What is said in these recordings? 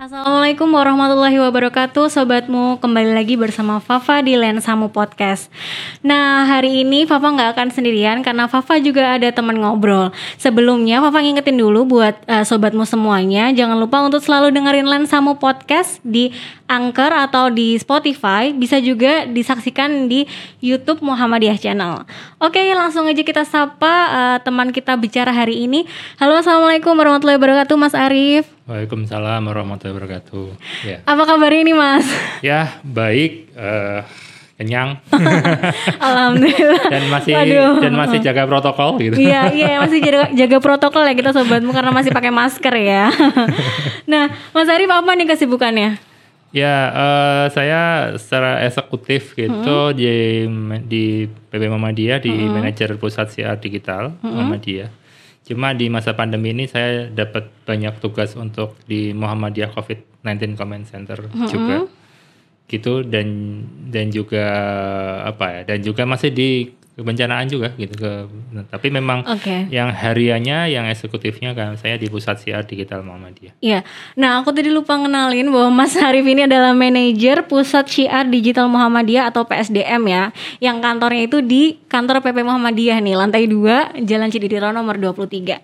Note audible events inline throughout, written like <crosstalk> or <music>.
阿嫂。Assalamualaikum warahmatullahi wabarakatuh. Sobatmu kembali lagi bersama Fafa di Lensamu Podcast. Nah hari ini Fafa nggak akan sendirian Karena Fafa juga ada teman ngobrol. Sebelumnya Fafa ngingetin dulu buat uh, Sobatmu semuanya Jangan lupa untuk selalu dengerin Lensamu Podcast Di Anchor atau di Spotify. Bisa juga disaksikan di Youtube Muhammadiyah Channel. Oke langsung aja kita sapa uh, teman kita bicara hari ini. Halo Assalamualaikum warahmatullahi wabarakatuh Mas Arif. Waalaikumsalam warahmatullahi wabarakatuh. Ya, Apa kabar ini Mas? ya baik, eh, kenyang <laughs> Alhamdulillah. dan masih Waduh. dan masih jaga protokol gitu. Iya, iya masih jaga, jaga protokol ya kita sobatmu karena masih pakai masker ya. <laughs> nah, Mas Arif apa nih kesibukannya? Ya, eh, saya secara eksekutif gitu di di PP Muhammadiyah di manajer pusat siar digital Muhammadiyah. Cuma di masa pandemi ini saya dapat banyak tugas untuk di Muhammadiyah COVID-19 Command Center juga. Gitu dan dan juga apa ya? Dan juga masih di kebencanaan juga gitu ke nah, tapi memang Oke. yang hariannya yang eksekutifnya kan saya di pusat siar digital Muhammadiyah. Iya. Nah, aku tadi lupa ngenalin bahwa Mas Arif ini adalah manajer Pusat Syiar Digital Muhammadiyah atau PSDM ya, yang kantornya itu di kantor PP Muhammadiyah nih, lantai 2, Jalan Cididiro nomor 23.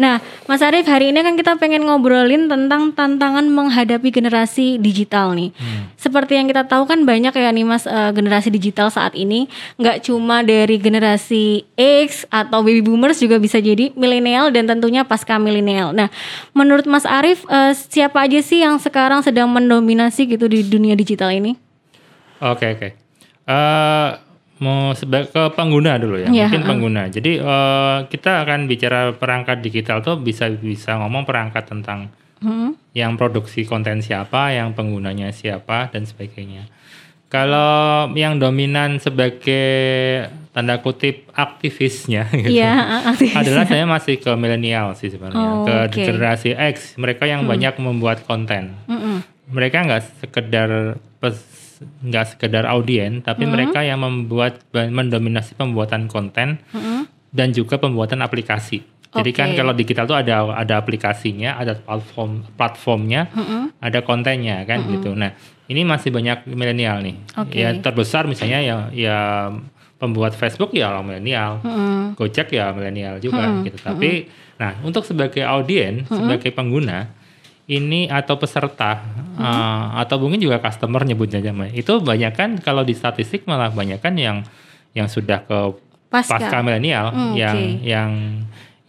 Nah, Mas Arif, hari ini kan kita pengen ngobrolin tentang tantangan menghadapi generasi digital nih. Seperti yang kita tahu kan banyak ya nih Mas eh, generasi digital saat ini, nggak cuma dari generasi X atau baby boomers juga bisa jadi milenial dan tentunya pasca milenial. Nah, menurut Mas Arif eh, siapa aja sih yang sekarang sedang mendominasi gitu di dunia digital ini? Oke oke. Eh mau sebagai ke pengguna dulu ya, Iya, mungkin pengguna. Jadi eh, kita akan bicara perangkat digital tuh bisa bisa ngomong perangkat tentang Hmm. yang produksi konten siapa, yang penggunanya siapa dan sebagainya. Kalau yang dominan sebagai tanda kutip aktivisnya <laughs> gitu, eh, aktivis. adalah saya masih ke milenial sih sebenarnya, Oh, ke oke. generasi X, mereka yang banyak membuat konten Mm-mm. mereka nggak sekedar nggak sekedar audien tapi mereka yang membuat mendominasi pembuatan konten Mm-mm. dan juga pembuatan aplikasi jadi kan kalau digital tuh ada ada aplikasinya ada platform platformnya Mm-mm. ada kontennya kan gitu nah ini masih banyak milenial nih Oke. ya terbesar misalnya ya ya pembuat Facebook ya orang milenial Mm-mm. Gojek ya milenial juga gitu. Tapi nah untuk sebagai audien, sebagai pengguna ini atau peserta eh, atau mungkin juga customer nyebutnya namanya. Itu banyak kan kalau di statistik malah banyak kan yang yang sudah ke Pasca. pasca milenial Hmm, yang oke. yang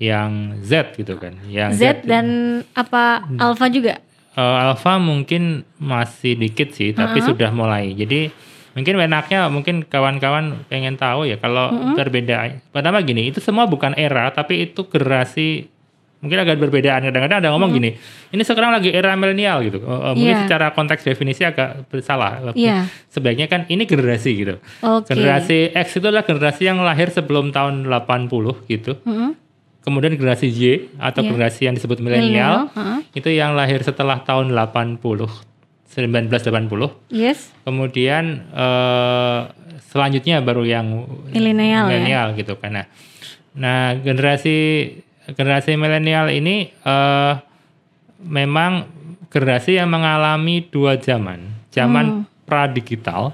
yang Z gitu kan. Yang Z dan apa Alpha juga? Eh, Alpha mungkin masih dikit sih, tapi sudah mulai. Jadi mungkin enaknya mungkin kawan-kawan pengen tahu ya kalau perbedaan. Pertama gini, itu semua bukan era, tapi itu generasi mungkin agak berbedaan. Kadang-kadang ada ngomong gini, ini sekarang lagi era milenial gitu. Eh, eh, mungkin Iya. secara konteks definisi agak salah. Iya. Sebaiknya kan ini generasi gitu. Oke. Generasi X itu adalah generasi yang lahir sebelum tahun 80 gitu. Mm-mm. Kemudian generasi Y atau Iya. generasi yang disebut milenial heeh. itu yang lahir setelah tahun 80 1980 Yes. kemudian eh, selanjutnya baru yang Milenial ya. milenial gitu kan nah, nah generasi generasi milenial ini eh, memang generasi yang mengalami dua zaman Hmm. zaman pra digital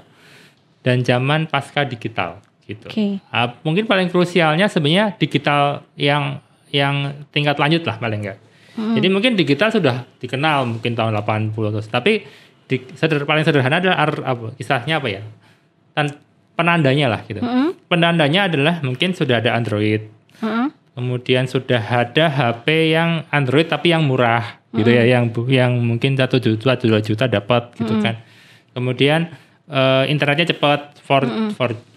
dan zaman pasca digital gitu Oke. Ah, mungkin paling krusialnya sebenarnya digital yang yang tingkat lanjut lah paling enggak. Jadi mungkin digital sudah dikenal mungkin tahun 80 terus, tapi di, seder, paling sederhana adalah ar- apa, istilahnya apa ya? Tan, penandanya lah gitu. Mm-mm. Penandanya adalah mungkin sudah ada Android, Heeh. kemudian sudah ada HP yang Android tapi yang murah gitu ya, yang yang mungkin satu juta dua juta dapat gitu kan. Kemudian eh, internetnya cepat 4 4 4G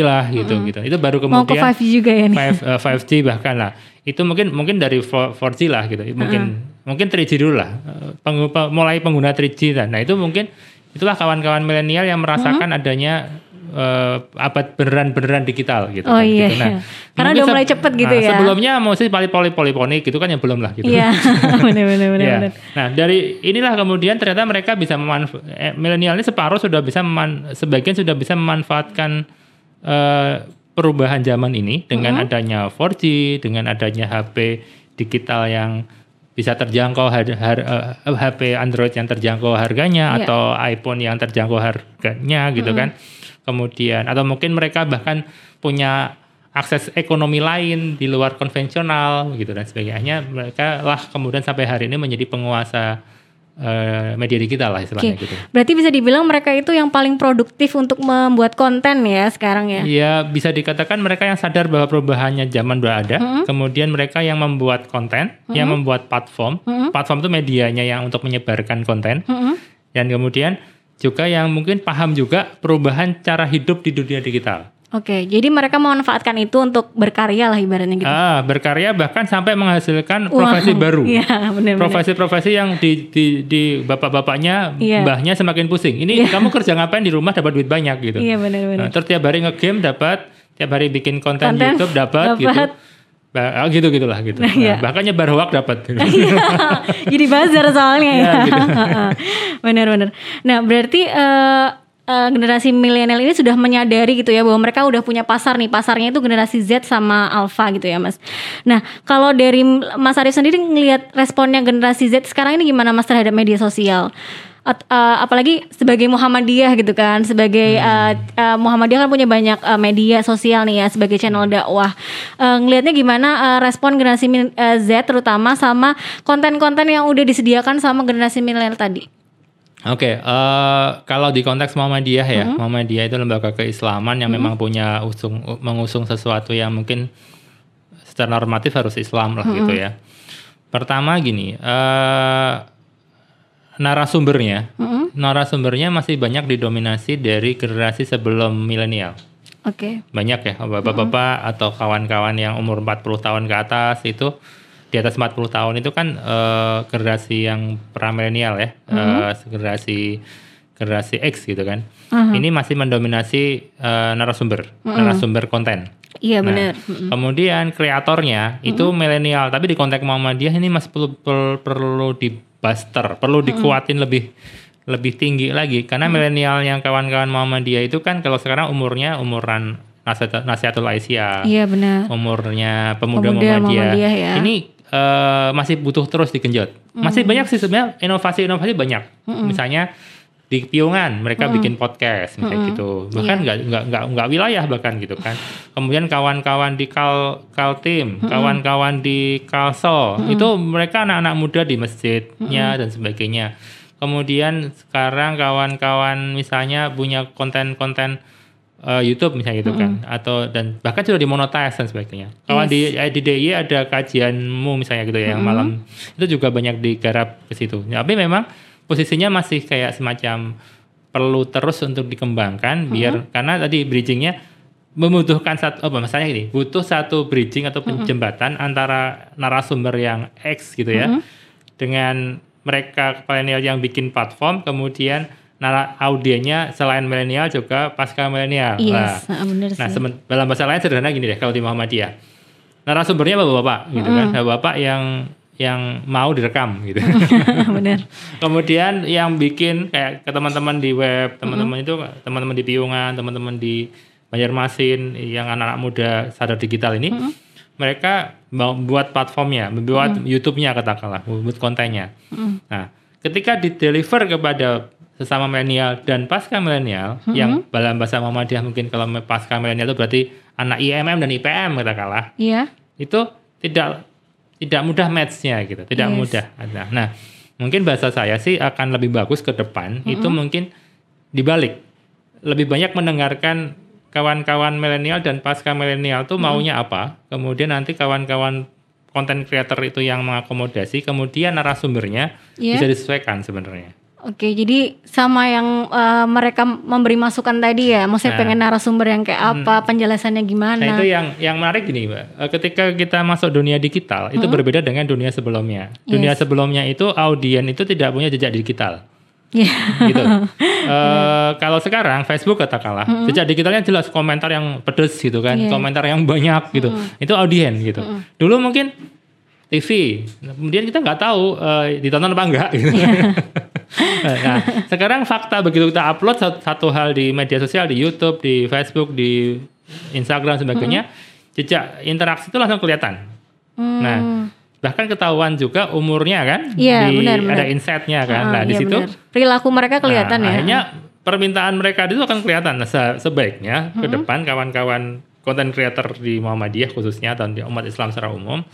lah gitu gitu. Itu baru Mau ke kemudian 5G juga ya nih. 5, eh, 5G bahkan lah. Itu mungkin mungkin dari 4, 4G lah gitu. Mungkin mungkin 3G dulu lah. Eh, pengu- pe- mulai pengguna 3G lah. Nah, itu mungkin itulah kawan-kawan milenial yang merasakan adanya eh, abad beneran-beneran digital gitu. Oh kan, iya, gitu. Nah, iya. Karena udah mulai cepet gitu nah, ya. Sebelumnya mesti poli poli poliponik gitu kan yang belum lah gitu. Iya, <laughs> <laughs> benar benar benar. Ya. Nah dari inilah kemudian ternyata mereka bisa memanfaatkan eh, milenial ini separuh sudah bisa meman- sebagian sudah bisa memanfaatkan eh, perubahan zaman ini dengan Mm-hmm. adanya 4G, dengan adanya HP digital yang bisa terjangkau har- har- eh, HP Android yang terjangkau harganya Iya. atau iPhone yang terjangkau harganya gitu kan. Kemudian atau mungkin mereka bahkan punya akses ekonomi lain di luar konvensional gitu dan sebagainya. Mereka lah kemudian sampai hari ini menjadi penguasa eh, media digital lah istilahnya gitu. berarti bisa dibilang mereka itu yang paling produktif untuk membuat konten ya sekarang ya. Ya bisa dikatakan mereka yang sadar bahwa perubahannya zaman sudah ada, kemudian mereka yang membuat konten, yang membuat platform, platform itu medianya yang untuk menyebarkan konten, Mm-mm. dan kemudian juga yang mungkin paham juga perubahan cara hidup di dunia digital. Oke, jadi mereka memanfaatkan itu untuk berkarya lah ibaratnya gitu. Ah, berkarya bahkan sampai menghasilkan Wow. profesi baru. <laughs> Iya, benar-benar. Profesi-profesi yang di, di, di bapak-bapaknya, Iya. mbahnya semakin pusing. Ini kamu kerja ngapain di rumah dapat duit banyak gitu. Iya benar-benar. Nah, terus tiap hari nge-game dapat, tiap hari bikin konten, Konten, YouTube dapat <laughs> gitu. dapat. Ba- ah, gitu gitulah gitu. Nah, iya. bahkan nyebar hoak dapat. <laughs> Iya, jadi buzzer soalnya ya. Ya, gitu. <laughs> Benar-benar. Nah, berarti eh, eh, generasi milenial ini sudah menyadari gitu ya bahwa mereka udah punya pasar nih. Pasarnya itu generasi Z sama Alpha gitu ya, Mas. Nah, kalau dari Mas Arif sendiri ngelihat responnya generasi Z sekarang ini gimana Mas terhadap media sosial? At- eh, apalagi sebagai Muhammadiyah gitu kan, sebagai eh, eh, Muhammadiyah kan punya banyak eh, media sosial nih ya sebagai channel dakwah. Eh, ngelihatnya gimana eh, respon generasi min- eh, Z terutama sama konten-konten yang udah disediakan sama generasi milenial tadi? Oke, eh, kalau di konteks Muhammadiyah ya, Mm-hmm. Muhammadiyah itu lembaga keislaman yang memang punya usung mengusung sesuatu yang mungkin secara normatif harus Islam lah gitu Mm-hmm. ya. Pertama gini, eh, narasumbernya, Mm-hmm. narasumbernya masih banyak didominasi dari generasi sebelum milenial. Oke. Banyak ya, bapak-bapak atau kawan-kawan yang umur 40 tahun ke atas itu di atas 40 tahun itu kan eh, generasi yang pra milenial ya, eh, generasi generasi X gitu kan. Ini masih mendominasi eh, narasumber, narasumber konten. Iya Nah, benar. Kemudian kreatornya itu milenial, tapi di konteks Muhammadiyah ini masih perlu perlu, perlu dibuster, perlu dikuatin lebih lebih tinggi lagi karena milenial yang kawan-kawan Muhammadiyah itu kan kalau sekarang umurnya umuran nasihat, nasihatul Aisyah, Iya benar. umurnya pemuda, Pemuda Muhammadiyah. Muhammadiyah ya. Ini eh, masih butuh terus digenjot. Masih banyak sih sebenarnya inovasi-inovasi banyak. Misalnya di Piungan mereka bikin podcast misalnya gitu. Bahkan nggak nggak nggak nggak wilayah bahkan gitu kan. Kemudian kawan-kawan di Kal Kaltim, kawan-kawan di Kalso, itu mereka anak-anak muda di masjidnya dan sebagainya. Kemudian sekarang kawan-kawan misalnya punya konten-konten eh, YouTube misalnya gitu kan atau dan bahkan sudah dimonetize dan sebagainya. Kawan di eh, di DIY ada kajianmu misalnya gitu ya yang malam itu juga banyak digarap ke situ. Tapi memang posisinya masih kayak semacam perlu terus untuk dikembangkan biar karena tadi bridgingnya membutuhkan satu apa masalahnya gini butuh satu bridging atau penjembatan antara narasumber yang X gitu ya dengan mereka milenial yang bikin platform kemudian nara audiennya selain milenial juga pasca milenial. Iya, nah, benar sih. Nah, semen- dalam bahasa lain sederhana gini deh kalau di Muhammadiyah. Narasumbernya bapak-bapak gitu kan, bapak yang yang mau direkam gitu. <laughs> benar. Kemudian yang bikin kayak ke teman-teman di web, teman-teman itu teman-teman di Piungan, teman-teman di Banjarmasin yang anak-anak muda sadar digital ini, mereka mau buat platformnya, membuat YouTube-nya katakanlah, membuat kontennya. Nah, ketika di deliver kepada sesama milenial dan pasca milenial yang dalam bahasa Muhammadiyah mungkin kalau pasca milenial itu berarti anak IMM dan IPM katakanlah Iya. itu tidak tidak mudah match-nya gitu, tidak Yes. mudah. Nah, nah, mungkin bahasa saya sih akan lebih bagus ke depan itu mungkin dibalik. Lebih banyak mendengarkan kawan-kawan milenial dan pasca milenial tuh maunya apa, kemudian nanti kawan-kawan konten creator itu yang mengakomodasi, kemudian narasumbernya Iya. bisa disesuaikan sebenarnya. Oke, jadi sama yang eh, mereka memberi masukan tadi ya, maksudnya Nah. pengen narasumber yang kayak apa, penjelasannya gimana. Nah itu yang yang menarik gini, Mbak. Eh, Ketika kita masuk dunia digital, itu berbeda dengan dunia sebelumnya. Dunia Yes. sebelumnya itu audien itu tidak punya jejak digital. Iya. gitu. <laughs> Eh, kalau sekarang Facebook katakanlah, jejak digitalnya jelas komentar yang pedes gitu kan, Iya. komentar yang banyak gitu. Itu audien gitu. Dulu mungkin TV, kemudian kita nggak tahu eh, ditonton apa enggak gitu. Iya. <laughs> nah, sekarang fakta begitu kita upload satu, satu hal di media sosial, di YouTube, di Facebook, di Instagram sebagainya, jejak interaksi itu langsung kelihatan. Hmm. Nah, bahkan ketahuan juga umurnya kan, Iya, di- benar, benar. ada insight-nya kan. Ah, nah, di iya situ benar. perilaku mereka kelihatan nah, ya. Akhirnya permintaan mereka itu akan kelihatan. Nah, se- sebaiknya ke depan kawan-kawan konten creator di Muhammadiyah khususnya dan di umat Islam secara umum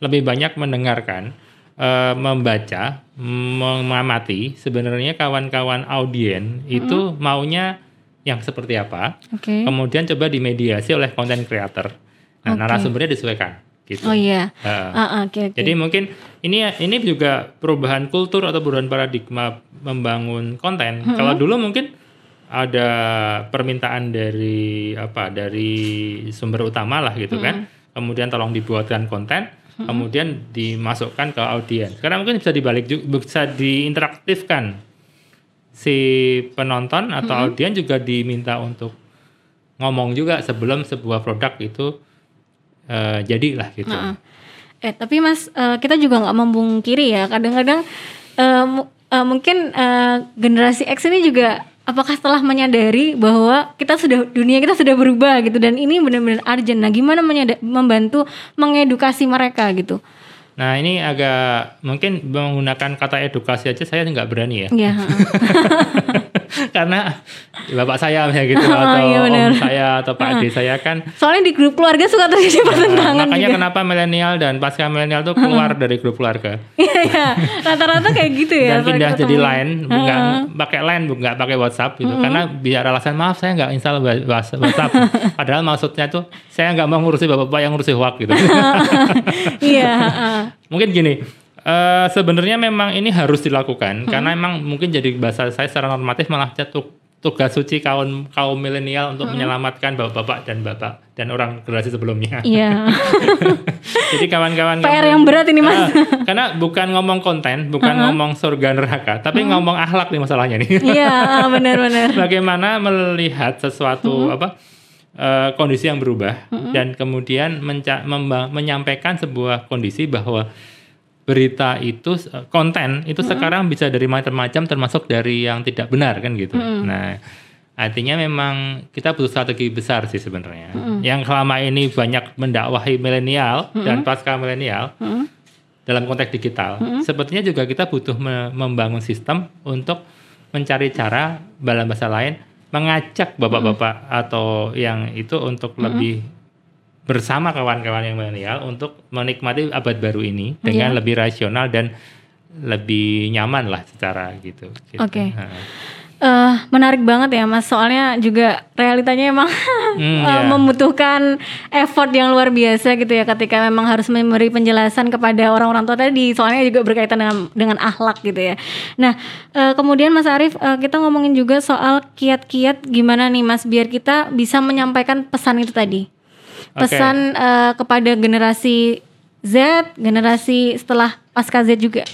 lebih banyak mendengarkan, eh, membaca, mengamati sebenarnya kawan-kawan audien itu maunya yang seperti apa. Oke. Kemudian coba dimediasi oleh konten creator. Nah, Oke. narasumbernya disesuaikan gitu. Oh iya. Heeh. Ah, ah, oke oke. Jadi mungkin ini ini juga perubahan kultur atau perubahan paradigma membangun konten. Kalau dulu mungkin ada permintaan dari apa dari sumber utama lah gitu kan. Kemudian tolong dibuatkan konten, kemudian dimasukkan ke audiens. Sekarang mungkin bisa dibalik juga bisa diinteraktifkan si penonton atau audiens juga diminta untuk ngomong juga sebelum sebuah produk itu eh, jadi lah gitu. Eh tapi mas eh, kita juga nggak membungkiri ya kadang-kadang mu- eh, mungkin eh, generasi X ini juga apakah setelah menyadari bahwa kita sudah dunia kita sudah berubah gitu dan ini benar-benar urgent. Nah gimana membantu mengedukasi mereka gitu? Nah ini agak mungkin menggunakan kata edukasi aja saya nggak berani ya, Ya. <laughs> karena bapak saya misalnya gitu <laughs> Oh, atau iya om saya atau pak ade <laughs> saya kan. Soalnya di grup keluarga suka terjadi nah, pertentangan makanya juga. kenapa milenial dan pasca milenial tuh keluar <laughs> dari grup keluarga Iya, iya. rata-rata kayak gitu ya. dan pindah jadi line, nggak pakai line, nggak pakai WhatsApp gitu, karena biar alasan maaf saya nggak install WhatsApp, padahal maksudnya tuh saya nggak mau ngurusi bapak-bapak yang ngurusi hoax gitu. Iya. mungkin gini eh sebenarnya memang ini harus dilakukan karena memang mungkin jadi bahasa saya secara normatif malah tu- tugas suci kaum kaum milenial untuk menyelamatkan bapak-bapak dan bapak dan orang generasi sebelumnya. Iya. <laughs> jadi kawan-kawan PR yang berat ini mas. Ah, karena bukan ngomong konten, bukan ngomong surga neraka, tapi ngomong akhlak nih masalahnya nih. Iya benar-benar. <laughs> Bagaimana melihat sesuatu apa eh, kondisi yang berubah dan kemudian menca- memba- menyampaikan sebuah kondisi bahwa berita itu eh, konten itu sekarang bisa dari macam-macam termasuk dari yang tidak benar kan gitu. Nah, artinya memang kita butuh strategi besar sih sebenarnya. Yang selama ini banyak mendakwahi milenial dan pasca milenial dalam konteks digital. Sepertinya juga kita butuh me- membangun sistem untuk mencari cara dalam bahasa lain mengajak bapak-bapak atau yang itu untuk lebih bersama kawan-kawan yang milenial untuk menikmati abad baru ini dengan lebih rasional dan lebih nyaman lah secara gitu. gitu. Oke. Heeh. Eh, menarik banget ya mas soalnya juga realitanya emang Hmm, <laughs> eh, iya. membutuhkan effort yang luar biasa gitu ya ketika memang harus memberi penjelasan kepada orang-orang tua tadi soalnya juga berkaitan dengan dengan akhlak gitu ya nah eh, kemudian mas Arief eh, kita ngomongin juga soal kiat-kiat gimana nih mas biar kita bisa menyampaikan pesan itu tadi Pesan eh, kepada generasi Z generasi setelah pasca Z juga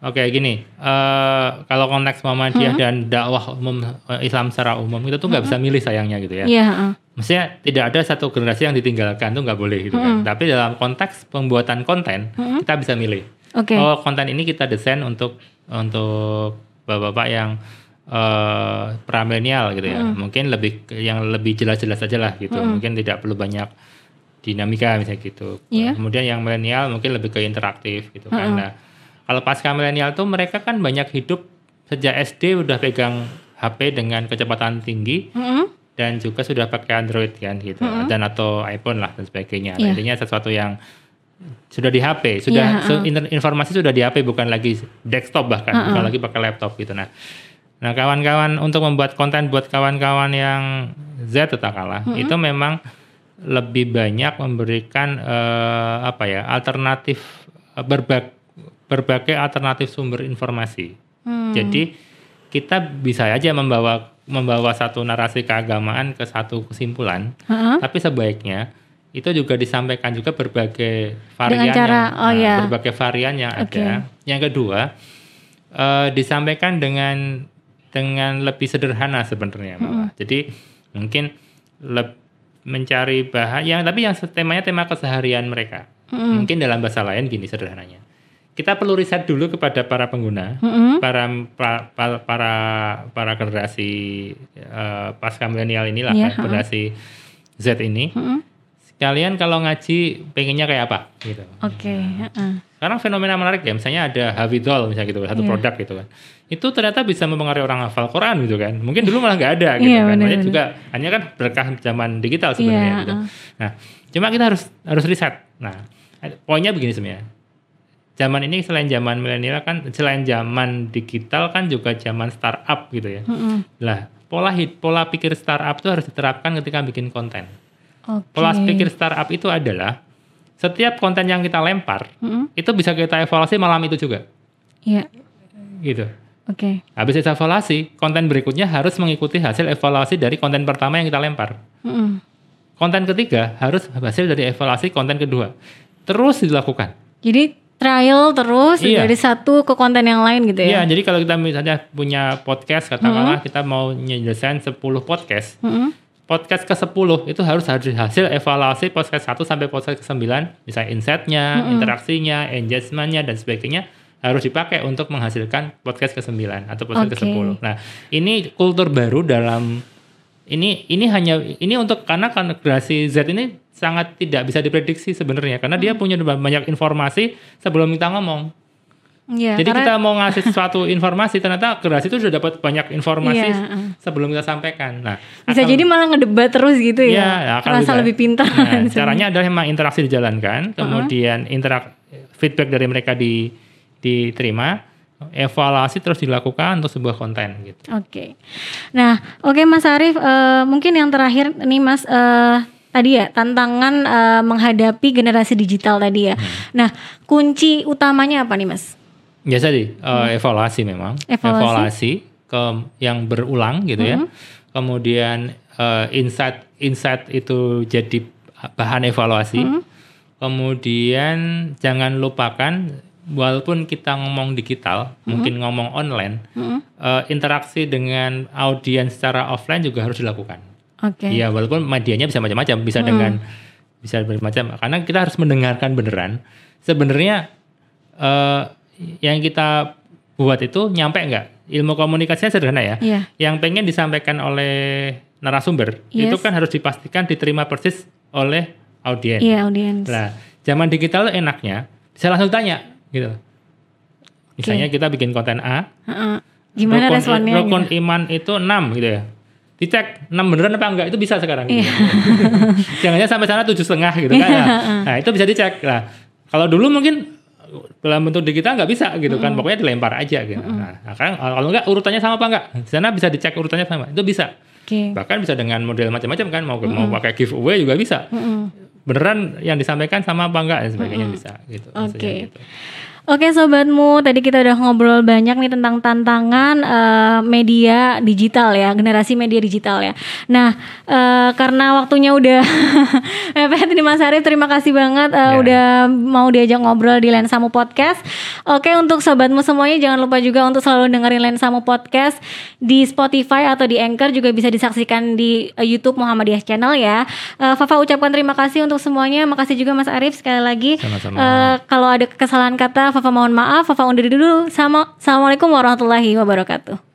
Oke gini, eh, kalau konteks Muhammadiyah dan dakwah umum eh, Islam secara umum itu tuh nggak bisa milih sayangnya gitu ya. iya heeh. Maksudnya tidak ada satu generasi yang ditinggalkan tuh nggak boleh gitu kan. Tapi dalam konteks pembuatan konten kita bisa milih. oke Oh konten ini kita desain untuk untuk bapak-bapak yang eh pra milenial gitu ya. Mungkin lebih yang lebih jelas-jelas aja lah gitu. Mungkin tidak perlu banyak dinamika misalnya gitu. Iya. Kemudian yang milenial mungkin lebih ke interaktif gitu kan. Nah, kalau pasca milenial tuh mereka kan banyak hidup sejak SD udah pegang HP dengan kecepatan tinggi Mm-mm. dan juga sudah pakai Android kan gitu dan atau iPhone lah dan sebagainya. Iya. Intinya sesuatu yang sudah di HP, sudah Iya, se- inter- informasi sudah di HP bukan lagi desktop bahkan, bukan lagi pakai laptop gitu. Nah, nah kawan-kawan untuk membuat konten buat kawan-kawan yang Z katakanlah itu memang lebih banyak memberikan eh, apa ya alternatif eh, berbag- berbagai alternatif sumber informasi. Hmm. Jadi kita bisa aja membawa membawa satu narasi keagamaan ke satu kesimpulan, Heeh. tapi sebaiknya itu juga disampaikan juga berbagai varian Dengan cara- yang oh nah, ya. berbagai varian yang Oke. ada. Yang kedua eh, disampaikan dengan dengan lebih sederhana sebenarnya malah. Jadi mungkin leb- mencari bahan yang tapi yang temanya tema keseharian mereka. Mungkin dalam bahasa lain gini sederhananya. Kita perlu riset dulu kepada para pengguna, para pa- pa- para para generasi eh, pasca milenial inilah Iya, kan, generasi Z ini. Kalian kalau ngaji pengennya kayak apa gitu. Oke, heeh. Sekarang fenomena menarik ya, misalnya ada Hafidol misalnya gitu, satu Iya. produk gitu kan. Itu ternyata bisa mempengaruhi orang hafal Quran gitu kan. Mungkin dulu malah nggak ada <laughs> gitu Iya, kan. Makanya benar. juga hanya kan berkah zaman digital sebenarnya Iya, gitu. heeh. Nah, cuma kita harus harus riset. Nah, poinnya begini sebenarnya. Zaman ini selain zaman milenial kan selain zaman digital kan juga zaman startup gitu ya. Mm-mm. Lah, pola hid- pola pikir startup itu harus diterapkan ketika bikin konten. Oke. Pola pikir startup itu adalah setiap konten yang kita lempar Mm-mm. itu bisa kita evaluasi malam itu juga Iya. gitu Oke. habis evaluasi konten berikutnya harus mengikuti hasil evaluasi dari konten pertama yang kita lempar Mm-mm. konten ketiga harus hasil dari evaluasi konten kedua terus dilakukan Jadi trial terus Iya. dari satu ke konten yang lain gitu Iya, ya. jadi kalau kita misalnya punya podcast katakanlah kita mau nyelesain 10 podcast Mm-mm. Podcast ke-10 itu harus hasil hasil evaluasi podcast 1 sampai podcast ke-9 misalnya insight-nya, interaksinya, engagement-nya dan sebagainya harus dipakai untuk menghasilkan podcast ke-9 atau podcast Oke. ke-10. Nah, ini kultur baru dalam ini ini hanya ini untuk karena kan generasi Z ini sangat tidak bisa diprediksi sebenarnya karena dia punya banyak informasi sebelum kita ngomong. Iya, Jadi karena- kita mau ngasih suatu informasi ternyata generasi itu sudah dapat banyak informasi Iya, uh. sebelum kita sampaikan. Nah, bisa akan- jadi malah ngedebat terus gitu Iya, ya. ya, akan Terasa juga. lebih pintar. Nah, <laughs> caranya adalah memang interaksi dijalankan, kemudian interak feedback dari mereka di diterima, evaluasi terus dilakukan untuk sebuah konten gitu. Oke. Nah, oke Mas Arief, eh, mungkin yang terakhir nih Mas eh, tadi ya tantangan eh, menghadapi generasi digital tadi ya. Hmm. Nah, kunci utamanya apa nih Mas? Ya tadi eh, evaluasi memang, Hmm. Evaluasi. ke yang berulang gitu ya. Hmm. Kemudian eh, insight insight itu jadi bahan evaluasi. Hmm. Kemudian jangan lupakan walaupun kita ngomong digital, mungkin ngomong online, Mm-mm. eh, interaksi dengan audiens secara offline juga harus dilakukan. Oke. Iya, walaupun medianya bisa macam-macam, bisa dengan bisa bermacam. Karena kita harus mendengarkan beneran. Sebenarnya eh, yang kita buat itu nyampe nggak? Ilmu komunikasinya sederhana ya. Iya. Yang pengen disampaikan oleh narasumber Yes. itu kan harus dipastikan diterima persis oleh audiens. Iya, audiens. Nah, zaman digital enaknya bisa langsung tanya gitu. Misalnya kita bikin konten A, Heeh. Gimana rukun, responnya? rukun gitu? iman itu 6 gitu ya. Dicek 6 beneran apa enggak itu bisa sekarang gitu. Iya. <laughs> Jangan sampai sana tujuh setengah gitu kan. Nah, nah, itu bisa dicek. Nah, kalau dulu mungkin dalam bentuk digital nggak bisa gitu kan. Pokoknya dilempar aja gitu. Nah, sekarang kalau enggak urutannya sama apa enggak? Di sana bisa dicek urutannya sama. Itu bisa. Oke. Bahkan bisa dengan model macam-macam kan mau mau pakai giveaway juga bisa. Beneran yang disampaikan sama apa enggak dan sebagainya bisa gitu. Oke. gitu. Oke sobatmu, tadi kita udah ngobrol banyak nih tentang tantangan eh, media digital ya, generasi media digital ya. Nah, eh, karena waktunya udah <laughs> mepet nih Mas Arief, terima kasih banget eh, Ya. udah mau diajak ngobrol di Lensamu Podcast. Oke, untuk sobatmu semuanya jangan lupa juga untuk selalu dengerin Lensamu Podcast di Spotify atau di Anchor juga bisa disaksikan di eh, YouTube Muhammadiyah Channel ya. Eh, Fafa ucapkan terima kasih untuk semuanya. Makasih juga Mas Arief sekali lagi. Sama-sama. Eh, kalau ada kesalahan kata, Fafa mohon maaf. Fafa undur diri dulu. Sama, Assalamualaikum warahmatullahi wabarakatuh.